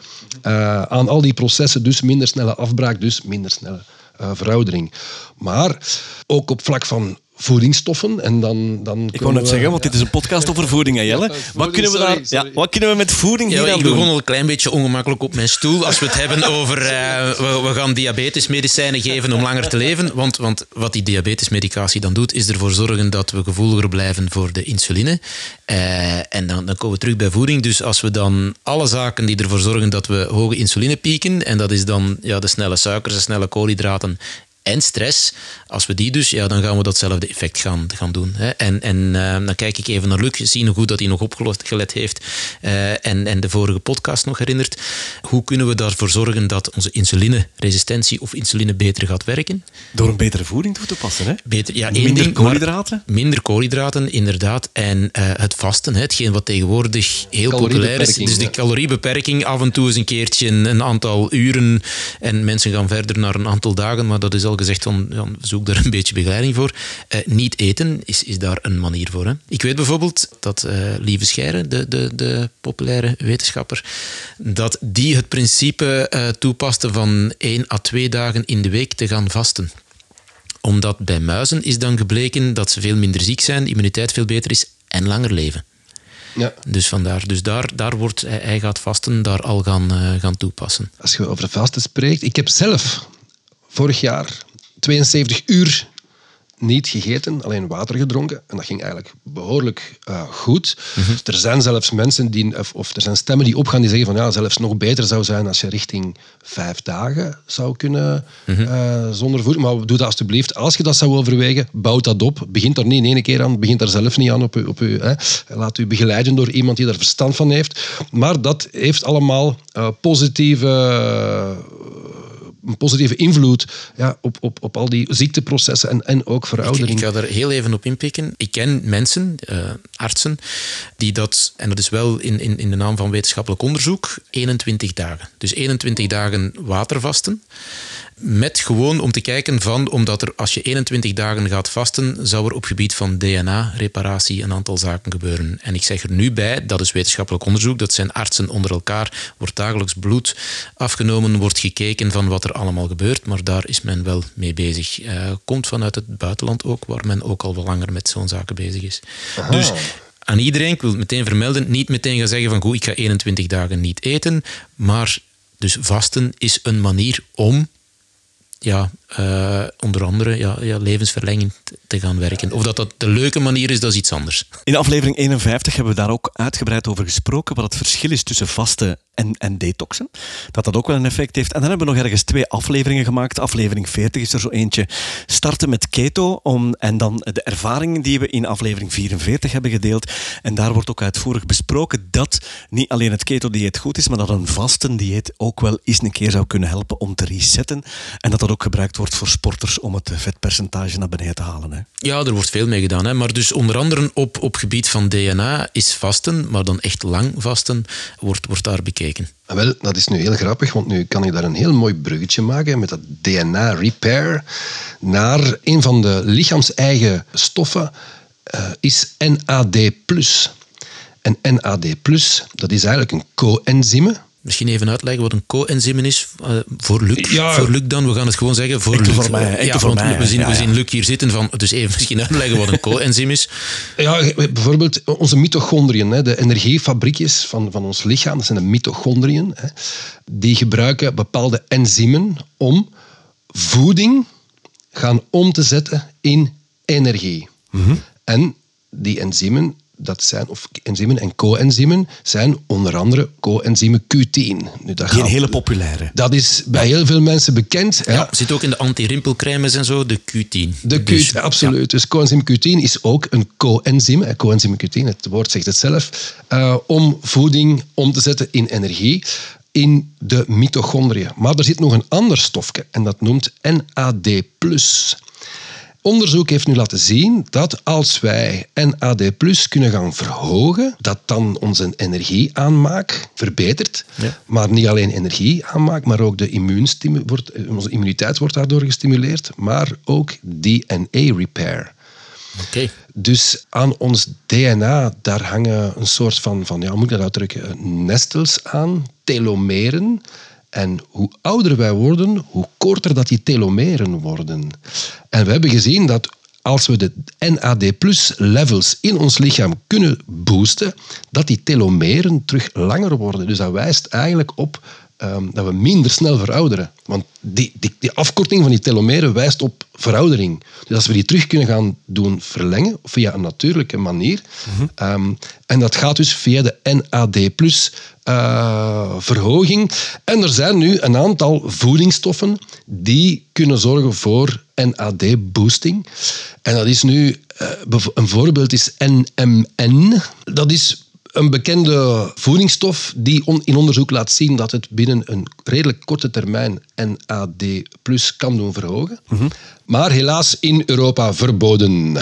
B: uh, aan al die processen. Dus minder snelle afbraak, dus minder snelle uh, veroudering. Maar ook op vlak van voedingsstoffen. En dan, dan
A: Ik wou net zeggen, want dit is een podcast over voeding, hè, Jelle.
B: Ja,
A: wat, kunnen we
B: sorry,
A: daar,
B: sorry.
A: Ja, wat kunnen we met voeding
C: Ja,
A: hier aan
C: ik begon al een klein beetje ongemakkelijk op mijn stoel als we het hebben over eh, we, we gaan diabetesmedicijnen geven om langer te leven. Want, want wat die diabetesmedicatie dan doet, is ervoor zorgen dat we gevoeliger blijven voor de insuline. Eh, en dan, dan komen we terug bij voeding. Dus als we dan alle zaken die ervoor zorgen dat we hoge insuline pieken, en dat is dan ja, de snelle suikers, de snelle koolhydraten en stress, als we die dus, ja, dan gaan we datzelfde effect gaan, gaan doen. Hè. En, en eh, dan kijk ik even naar Luc, zie hoe goed dat hij nog opgelet heeft eh, en, en de vorige podcast nog herinnert. Hoe kunnen we daarvoor zorgen dat onze insulineresistentie of insuline beter gaat werken?
A: Door een betere voeding toe te passen, hè?
C: Beter, ja,
A: Minder
C: ding,
A: koolhydraten?
C: Minder koolhydraten, inderdaad. En eh, het vasten, hè, hetgeen wat tegenwoordig heel populair is. Dus de caloriebeperking, af en toe eens een keertje een, een aantal uren. En mensen gaan verder naar een aantal dagen, maar dat is al gezegd van, ja, zoek daar een beetje begeleiding voor. Eh, niet eten is, is daar een manier voor. Hè. Ik weet bijvoorbeeld dat eh, Lieve Scheire, de, de, de populaire wetenschapper, dat die het principe eh, toepaste van één à twee dagen in de week te gaan vasten omdat bij muizen is dan gebleken dat ze veel minder ziek zijn, de immuniteit veel beter is en langer leven.
B: Ja.
C: Dus vandaar, dus daar, daar wordt hij, gaat vasten, daar al gaan, gaan toepassen.
B: Als je over vasten spreekt. Ik heb zelf vorig jaar 72 uur niet gegeten, alleen water gedronken. En dat ging eigenlijk behoorlijk eh, goed. Dus er zijn zelfs mensen die, of, of er zijn stemmen die opgaan die zeggen van ja, zelfs nog beter zou zijn als je richting vijf dagen zou kunnen eh, zonder voeding. Maar doe dat alsjeblieft. Als je dat zou overwegen, bouw dat op. Begint er niet in één keer aan. Begint daar zelf niet aan op u. Op u hè. Laat u begeleiden door iemand die daar verstand van heeft. Maar dat heeft allemaal eh, positieve een positieve invloed ja, op, op, op al die ziekteprocessen en, en ook veroudering.
C: ik ga er heel even op inpikken. Ik ken mensen, eh, artsen, die dat, en dat is wel in, in, in de naam van wetenschappelijk onderzoek, 21 dagen. Dus 21 dagen watervasten. Met gewoon om te kijken van, omdat er als je 21 dagen gaat vasten, zou er op gebied van DNA-reparatie een aantal zaken gebeuren. En ik zeg er nu bij, dat is wetenschappelijk onderzoek, dat zijn artsen onder elkaar, wordt dagelijks bloed afgenomen, wordt gekeken van wat er allemaal gebeurt, maar daar is men wel mee bezig. Eh, komt vanuit het buitenland ook, waar men ook al wel langer met zo'n zaken bezig is. Dus aan iedereen, ik wil het meteen vermelden, niet meteen gaan zeggen van goed, ik ga 21 dagen niet eten, maar dus vasten is een manier om ja, eh, onder andere ja, ja, levensverlengend te gaan werken. Of dat dat de leuke manier is, dat is iets anders.
A: In aflevering 51 hebben we daar ook uitgebreid over gesproken, wat het verschil is tussen vasten en, en detoxen. Dat dat ook wel een effect heeft. En dan hebben we nog ergens twee afleveringen gemaakt. Aflevering 40 is er zo eentje. Starten met keto om, en dan de ervaringen die we in aflevering 44 hebben gedeeld. En daar wordt ook uitvoerig besproken dat niet alleen het keto-dieet goed is, maar dat een vastendieet ook wel eens een keer zou kunnen helpen om te resetten. En dat dat ook gebruikt wordt voor sporters om het vetpercentage naar beneden te halen. Hè.
C: Ja, er wordt veel mee gedaan. Hè? Maar dus onder andere op, op gebied van DNA is vasten, maar dan echt lang vasten, wordt, wordt daar bekeken.
B: Ah, Wel, dat is nu heel grappig, want nu kan ik daar een heel mooi bruggetje maken met dat DNA-repair naar een van de lichaams-eigen stoffen, eh, is NAD+. En NAD+, dat is eigenlijk een coenzyme.
C: Misschien even uitleggen wat een coenzym is eh, voor Luc.
B: Ja.
C: Voor Luc dan, we gaan het gewoon zeggen. Voor Luc.
A: voor mij,
C: ja,
A: voor mij,
C: we zien,
A: ja,
C: we
A: ja.
C: zien Luc hier zitten van. Dus even misschien uitleggen wat een coenzym is.
B: Ja, bijvoorbeeld onze mitochondriën, hè, de energiefabriekjes van, van ons lichaam, dat zijn de mitochondriën. Hè, die gebruiken bepaalde enzymen om voeding gaan om te zetten in energie. En die enzymen, dat zijn, of enzymen en coenzymen, zijn onder andere coenzyme Q10. Nu, dat,
A: Die een
B: gaat-
A: hele populaire.
B: dat is bij heel veel mensen bekend. Ja.
C: Ja, zit ook in de anti-rimpelcremes en zo, de Q10.
B: De Q,
C: Dus,
B: absoluut. Dus coenzym Q10 is ook een coenzym. Coenzym Q10, het woord zegt het zelf. eh, om voeding om te zetten in energie in de mitochondriën. Maar er zit nog een ander stofje en dat noemt NAD+. Onderzoek heeft nu laten zien dat als wij NAD+ kunnen gaan verhogen, dat dan onze energieaanmaak verbetert.
C: Ja.
B: Maar niet alleen energie aanmaakt, maar ook de wordt, onze immuniteit wordt daardoor gestimuleerd, maar ook DNA-repair.
C: Oké.
B: Dus aan ons DNA, daar hangen een soort van, van ja, hoe moet ik dat uitdrukken, nestels aan, telomeren. En hoe ouder wij worden, hoe korter dat die telomeren worden. En we hebben gezien dat als we de NAD levels in ons lichaam kunnen boosten, dat die telomeren terug langer worden. Dus dat wijst eigenlijk op ehm, dat we minder snel verouderen. Want die, die, die afkorting van die telomeren wijst op veroudering. Dus als we die terug kunnen gaan doen verlengen, via een natuurlijke manier, ehm, en dat gaat dus via de NAD plus eh, verhoging. En er zijn nu een aantal voedingsstoffen die kunnen zorgen voor NAD-boosting. En dat is nu, eh, een voorbeeld is NMN. Dat is een bekende voedingsstof die on- in onderzoek laat zien dat het binnen een redelijk korte termijn NAD plus kan doen verhogen. Maar helaas in Europa verboden.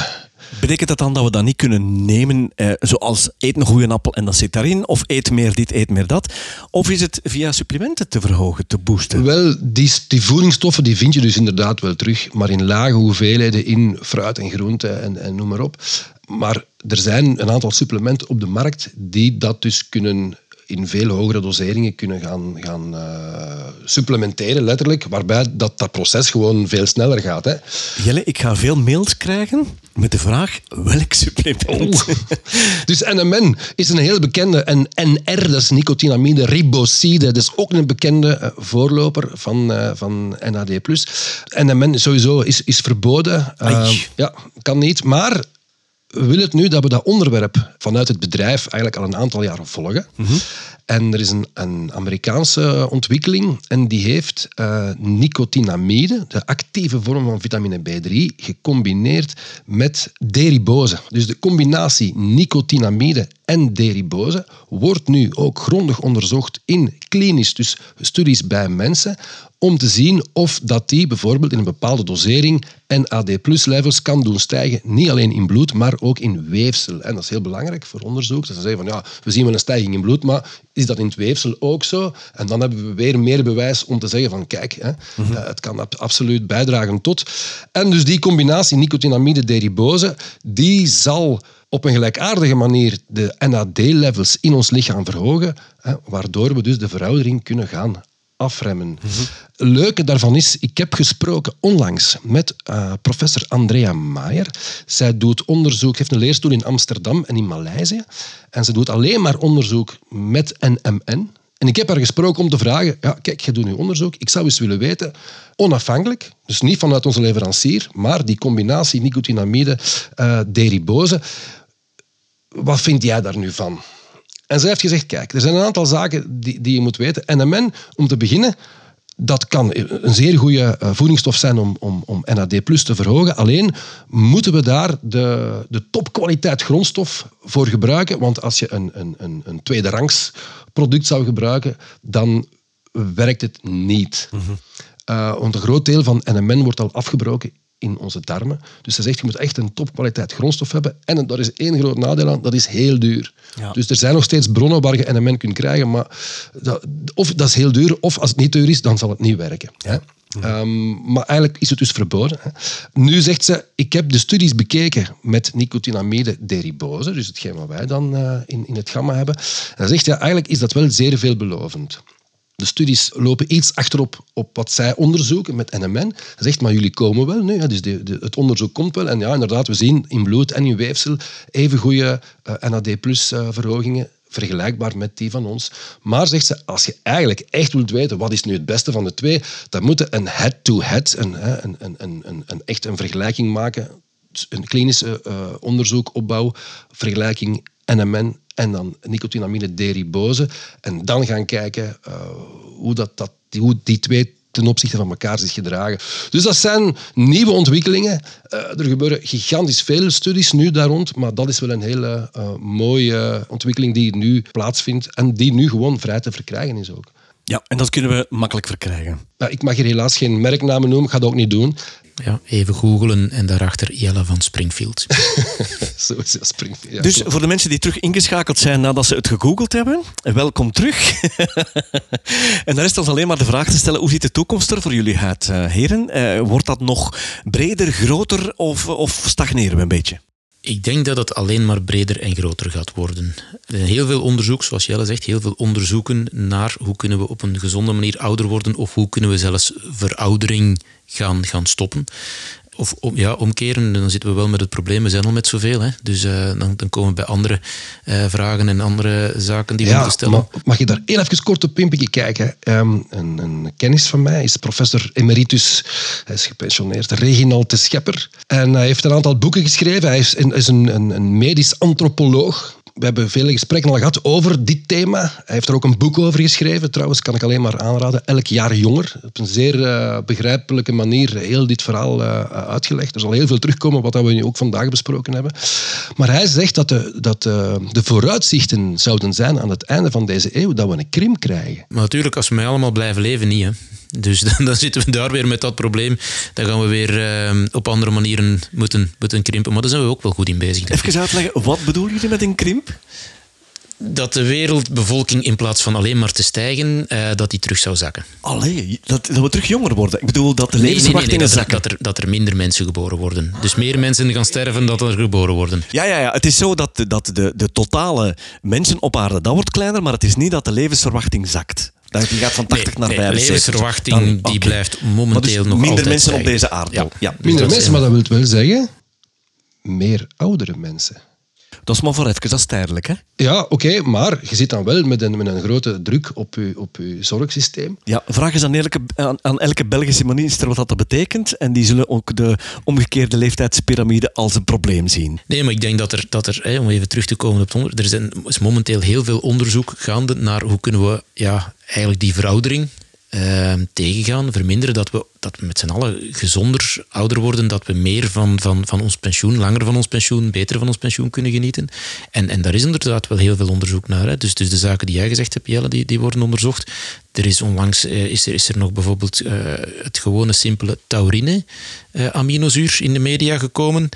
A: Betekent dat dan dat we dat niet kunnen nemen, eh, zoals eet een goede appel en dat zit daarin, of eet meer dit, eet meer dat? Of is het via supplementen te verhogen, te boosten?
B: Wel, die, die voedingsstoffen die vind je dus inderdaad wel terug, maar in lage hoeveelheden in fruit en groente en, en noem maar op. Maar er zijn een aantal supplementen op de markt die dat dus kunnen in veel hogere doseringen kunnen gaan, gaan eh, supplementeren, letterlijk, waarbij dat, dat proces gewoon veel sneller gaat. Hè.
A: Jelle, ik ga veel mails krijgen met de vraag, welk supplement?
B: Dus NMN is een heel bekende. En NR, dat is nicotinamide riboside. Dat is ook een bekende eh, voorloper van, eh, van NAD+. NMN sowieso is, is verboden. Ja, kan niet. Maar we willen het nu dat we dat onderwerp vanuit het bedrijf eigenlijk al een aantal jaren volgen. En er is een, een Amerikaanse ontwikkeling en die heeft eh, nicotinamide, de actieve vorm van vitamine B3, gecombineerd met deribose. Dus de combinatie nicotinamide en deribose wordt nu ook grondig onderzocht in klinisch, dus studies bij mensen, om te zien of dat die bijvoorbeeld in een bepaalde dosering NAD plus levels kan doen stijgen. Niet alleen in bloed, maar ook in weefsel. En dat is heel belangrijk voor onderzoek. Dus ze zeggen van ja, we zien wel een stijging in bloed, maar is dat in het weefsel ook zo? En dan hebben we weer meer bewijs om te zeggen van kijk, hè, eh, het kan ab- absoluut bijdragen tot. En dus die combinatie nicotinamide deribose, die zal op een gelijkaardige manier de NAD-levels in ons lichaam verhogen, hè, waardoor we dus de veroudering kunnen gaan afremmen. Het leuke daarvan is, ik heb gesproken onlangs met eh, professor Andrea Maier. Zij doet onderzoek, heeft een leerstoel in Amsterdam en in Maleisië. En ze doet alleen maar onderzoek met NMN. En ik heb haar gesproken om te vragen, ja, kijk, je doet nu onderzoek, ik zou eens willen weten, onafhankelijk, dus niet vanuit onze leverancier, maar die combinatie nicotinamide, eh deribose, wat vind jij daar nu van? En zij heeft gezegd, kijk, er zijn een aantal zaken die, die je moet weten. NMN, om te beginnen, dat kan een zeer goede eh, voedingsstof zijn om, om, om NAD plus te verhogen. Alleen moeten we daar de, de topkwaliteit grondstof voor gebruiken. Want als je een, een, een, een tweede rangs product zou gebruiken, dan werkt het niet. Eh, want een groot deel van NMN wordt al afgebroken in onze darmen. Dus ze zegt, je moet echt een topkwaliteit grondstof hebben. En daar is één groot nadeel aan, dat is heel duur.
A: Ja.
B: Dus er zijn nog steeds bronnen waar je NMN kunt krijgen, maar dat, of dat is heel duur, of als het niet duur is, dan zal het niet werken. Hè? Ehm, maar eigenlijk is het dus verboden. Hè? Nu zegt ze, ik heb de studies bekeken met nicotinamide deribose, dus hetgeen wat wij dan eh, in, in het gamma hebben. En dan zegt ja, eigenlijk is dat wel zeer veelbelovend. De studies lopen iets achterop op wat zij onderzoeken met NMN. Hij zegt, maar jullie komen wel nu. Dus de, het onderzoek komt wel. En ja, inderdaad, we zien in bloed en in weefsel even goede eh, NAD plus eh, vergelijkbaar met die van ons. Maar zegt ze, als je eigenlijk echt wilt weten wat is nu het beste van de twee, dan moet een head-to-head, hè, een, een, een, een, een, echt een vergelijking maken, een klinische eh, onderzoek opbouw, vergelijking NMN en dan nicotinamide deribose. En dan gaan kijken eh, hoe, dat, dat, die, hoe die twee ten opzichte van elkaar zich gedragen. Dus dat zijn nieuwe ontwikkelingen. Eh, er gebeuren gigantisch veel studies nu daar rond, maar dat is wel een hele eh, mooie ontwikkeling die nu plaatsvindt en die nu gewoon vrij te verkrijgen is ook.
A: Ja, en dat kunnen we makkelijk verkrijgen.
B: Nou, ik mag hier helaas geen merknamen noemen, ik ga dat ook niet doen.
C: Ja, even googelen en daarachter Jelle van Springfield.
B: Zo is Springfield. Ja,
A: Dus
B: klopt.
A: voor de mensen die terug ingeschakeld zijn nadat ze het gegoogeld hebben, welkom terug. en dan rest ons alleen maar de vraag te stellen, hoe ziet de toekomst er voor jullie uit, eh, heren? Eh, wordt dat nog breder, groter of, of stagneren we een beetje?
C: Ik denk dat het alleen maar breder en groter gaat worden. Er zijn heel veel onderzoek, zoals Jelle zegt, heel veel onderzoeken naar hoe kunnen we op een gezonde manier ouder worden of hoe kunnen we zelfs veroudering gaan, gaan stoppen. Of om, ja, omkeren, dan zitten we wel met het probleem. We zijn al met zoveel. Hè? Dus uh, dan, dan, komen we bij andere uh, vragen en andere zaken die we
B: ja,
C: moeten stellen.
B: Mag je daar heel even kort op Pimpetje kijken? Um, een, een, kennis van mij is professor emeritus, hij is gepensioneerd, Reginald de Schepper. En hij heeft een aantal boeken geschreven. Hij is, is een, een, een medisch antropoloog we hebben vele gesprekken al gehad over dit thema. Hij heeft er ook een boek over geschreven. Trouwens, kan ik alleen maar aanraden. Elk jaar jonger. Op een zeer uh, begrijpelijke manier heel dit verhaal uh, uitgelegd. Er zal heel veel terugkomen wat we nu ook vandaag besproken hebben. Maar hij zegt dat, de, dat uh, de vooruitzichten zouden zijn aan het einde van deze eeuw dat we een krim krijgen.
C: Maar natuurlijk, als we mij allemaal blijven leven, niet. Hè? Dus dan, dan, zitten we daar weer met dat probleem. Dan gaan we weer uh, op andere manieren moeten, moeten krimpen. Maar daar zijn we ook wel goed in bezig.
A: Even uitleggen, wat bedoel je met een krimp?
C: Dat de wereldbevolking in plaats van alleen maar te stijgen, uh, dat die terug zou zakken.
A: Allee, dat, dat we terug jonger worden. Ik bedoel dat de levensverwachtingen
C: nee, nee, nee,
A: zakken.
C: Dat er, dat er minder mensen geboren worden. Dus meer mensen gaan sterven dan er geboren worden.
A: Ja, ja, ja. het is zo dat, dat de, de totale mensen op aarde, dat wordt kleiner, maar het is niet dat de levensverwachting zakt. Dat die gaat van 80
C: nee,
A: naar 75.
C: De levensverwachting die okay. blijft momenteel
A: dus
C: nog
A: minder
C: altijd
A: mensen op deze aarde.
C: Ja.
A: ja.
B: Minder mensen, maar dat wil wel zeggen meer oudere mensen.
A: Dat is maar voor even, dat is tijdelijk. Hè?
B: Ja, oké, okay, maar je zit dan wel met een, met een grote druk op je, op je zorgsysteem.
A: Ja, vraag eens aan elke, aan, aan elke Belgische minister wat dat betekent. En die zullen ook de omgekeerde leeftijdspyramide als een probleem zien.
C: Nee, maar ik denk dat er, dat er hè, om even terug te komen op het onderzoek, er zijn, is momenteel heel veel onderzoek gaande naar hoe kunnen we ja, eigenlijk die veroudering uh, tegengaan, verminderen, dat we, dat we met z'n allen gezonder ouder worden, dat we meer van, van, van ons pensioen, langer van ons pensioen, beter van ons pensioen kunnen genieten. En, en daar is inderdaad wel heel veel onderzoek naar. Hè. Dus, dus de zaken die jij gezegd hebt, Jelle, die, die worden onderzocht. Er is onlangs uh, is er, is er nog bijvoorbeeld uh, het gewone simpele taurine uh, aminozuur in de media gekomen.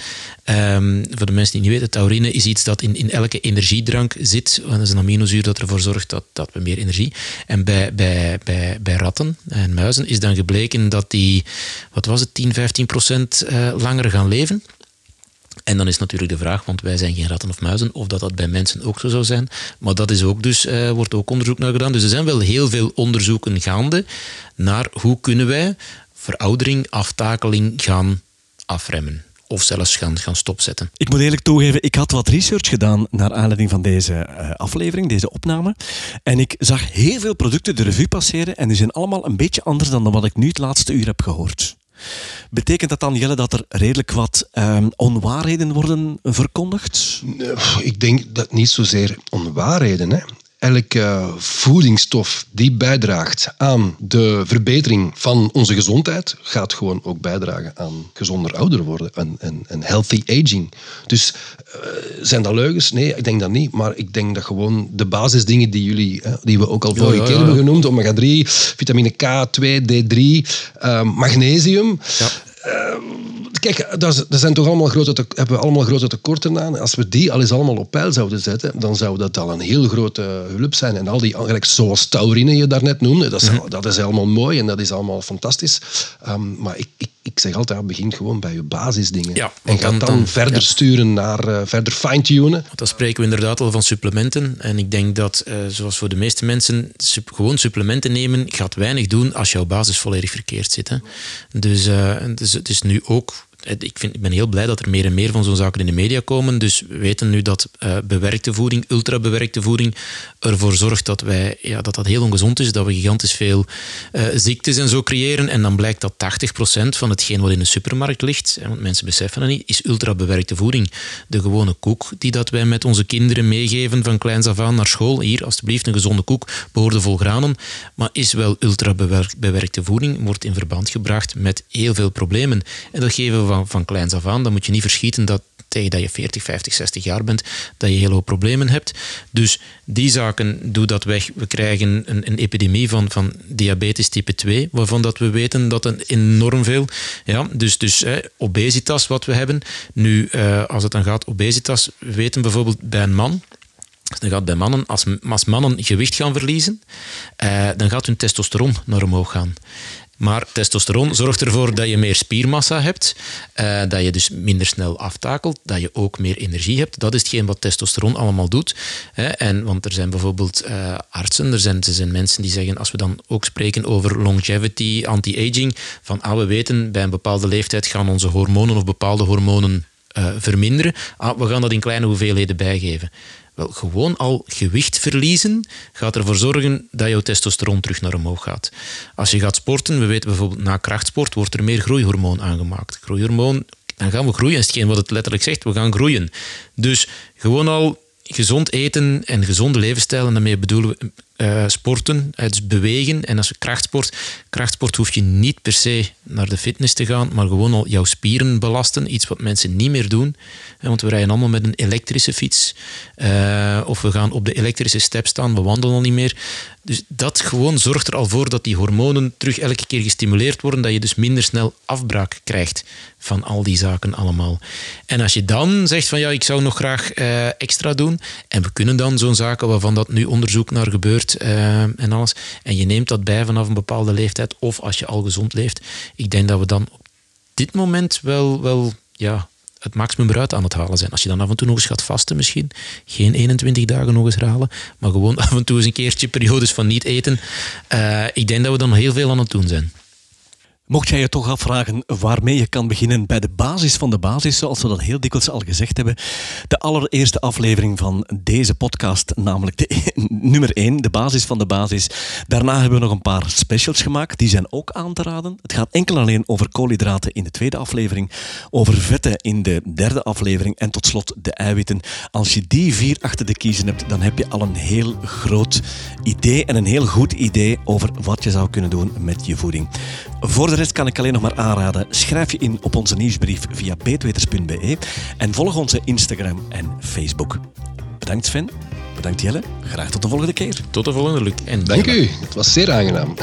C: Um, voor de mensen die niet weten, taurine is iets dat in, in elke energiedrank zit. Dat is een aminozuur dat ervoor zorgt dat, dat we meer energie. En bij, bij, bij, bij ratten en muizen is dan gebleken dat die, wat was het, 10, 15 procent langer gaan leven. En dan is natuurlijk de vraag, want wij zijn geen ratten of muizen, of dat dat bij mensen ook zo zou zijn. Maar dat is ook dus, uh, wordt ook onderzoek naar gedaan. Dus er zijn wel heel veel onderzoeken gaande naar hoe kunnen wij veroudering, aftakeling gaan afremmen. Of zelfs gaan, gaan stopzetten.
A: Ik moet eerlijk toegeven, ik had wat research gedaan naar aanleiding van deze uh, aflevering, deze opname. En ik zag heel veel producten de revue passeren en die zijn allemaal een beetje anders dan wat ik nu het laatste uur heb gehoord. Betekent dat dan, Jelle, dat er redelijk wat um, onwaarheden worden verkondigd?
B: Ik denk dat niet zozeer onwaarheden. Hè. Elke uh, voedingsstof die bijdraagt aan de verbetering van onze gezondheid, gaat gewoon ook bijdragen aan gezonder ouder worden en, en, en healthy aging. Dus uh, zijn dat leugens? Nee, ik denk dat niet. Maar ik denk dat gewoon de basisdingen die jullie, hè, die we ook al vorige ja, ja, keer ja. hebben genoemd, omega 3, vitamine K, 2, D3, uh, magnesium. Kijk, er zijn toch allemaal grote, hebben we allemaal grote tekorten aan. Als we die al eens allemaal op peil zouden zetten, dan zou dat al een heel grote hulp zijn. En al die, eigenlijk zoals taurine je daarnet noemde, dat is, mm -hmm. dat is allemaal mooi en dat is allemaal fantastisch. Um, maar ik, ik, ik zeg altijd, begin gewoon bij je basisdingen.
C: Ja,
B: en ga dan, dan, dan, verder ja. sturen naar uh, verder fine-tunen.
C: Dan spreken we inderdaad al van supplementen. En ik denk dat, uh, zoals voor de meeste mensen, sup gewoon supplementen nemen gaat weinig doen als jouw basis volledig verkeerd zit. Hè. Dus, uh, dus het is nu ook ik, vind, ben heel blij dat er meer en meer van zo'n zaken in de media komen. Dus we weten nu dat uh, bewerkte voeding, ultrabewerkte voeding, ervoor zorgt dat, wij, ja, dat dat heel ongezond is. Dat we gigantisch veel uh, ziektes en zo creëren. En dan blijkt dat 80% van hetgeen wat in de supermarkt ligt, want mensen beseffen dat niet, is ultrabewerkte voeding. De gewone koek die dat wij met onze kinderen meegeven van kleins af aan naar school. Hier, alstublieft, een gezonde koek, behoorde vol granen. Maar is wel ultrabewerkte voeding, wordt in verband gebracht met heel veel problemen. En dat geven we van, kleins af aan. Dan moet je niet verschieten dat tegen dat je 40, 50, 60 jaar bent, dat je heel veel problemen hebt. Dus die zaken doe dat weg. We krijgen een, een epidemie van, van diabetes type 2, waarvan dat we weten dat een enorm veel... Ja, dus dus eh, obesitas wat we hebben. Nu, uh, als het dan gaat obesitas, we weten bijvoorbeeld bij een man... Dan gaat bij mannen, als, als mannen gewicht gaan verliezen, uh, dan gaat hun testosteron naar omhoog gaan. Maar testosteron zorgt ervoor dat je meer spiermassa hebt, uh, dat je dus minder snel aftakelt, dat je ook meer energie hebt. Dat is hetgeen wat testosteron allemaal doet. Hè. En, want er zijn bijvoorbeeld uh, artsen, er zijn, er zijn mensen die zeggen, als we dan ook spreken over longevity, anti-aging, van ah, we weten bij een bepaalde leeftijd gaan onze hormonen of bepaalde hormonen uh, verminderen. Ah, we gaan dat in kleine hoeveelheden bijgeven. Wel, gewoon al gewicht verliezen gaat ervoor zorgen dat jouw testosteron terug naar omhoog gaat. Als je gaat sporten, we weten bijvoorbeeld na krachtsport wordt er meer groeihormoon aangemaakt. Groeihormoon, dan gaan we groeien, is hetgeen wat het letterlijk zegt, we gaan groeien. Dus gewoon al gezond eten en gezonde levensstijl, en daarmee bedoelen we uh, sporten, dus bewegen. En als je krachtsport, krachtsport hoef je niet per se naar de fitness te gaan, maar gewoon al jouw spieren belasten. Iets wat mensen niet meer doen. Want we rijden allemaal met een elektrische fiets. Uh, of we gaan op de elektrische step staan, we wandelen al niet meer. Dus dat gewoon zorgt er al voor dat die hormonen terug elke keer gestimuleerd worden, dat je dus minder snel afbraak krijgt van al die zaken allemaal. En als je dan zegt van ja, ik zou nog graag uh, extra doen, en we kunnen dan zo'n zaken waarvan dat nu onderzoek naar gebeurt uh, en alles, en je neemt dat bij vanaf een bepaalde leeftijd, of als je al gezond leeft, ik denk dat we dan op dit moment wel, wel ja, het maximum eruit aan het halen zijn. Als je dan af en toe nog eens gaat vasten misschien, geen 21 dagen nog eens halen, maar gewoon af en toe eens een keertje periodes van niet eten, uh, ik denk dat we dan heel veel aan het doen zijn.
A: Mocht jij je toch afvragen waarmee je kan beginnen bij de basis van de basis, zoals we dat heel dikwijls al gezegd hebben, de allereerste aflevering van deze podcast, namelijk de nummer 1, de basis van de basis. Daarna hebben we nog een paar specials gemaakt, die zijn ook aan te raden. Het gaat enkel alleen over koolhydraten in de tweede aflevering, over vetten in de derde aflevering en tot slot de eiwitten. Als je die vier achter de kiezen hebt, dan heb je al een heel groot idee en een heel goed idee over wat je zou kunnen doen met je voeding. Voor de rest kan ik alleen nog maar aanraden, schrijf je in op onze nieuwsbrief via beetweters.be en volg onze Instagram en Facebook. Bedankt Sven, bedankt Jelle, graag tot de volgende keer.
C: Tot de volgende Luc.
B: En Dank u, het was zeer aangenaam.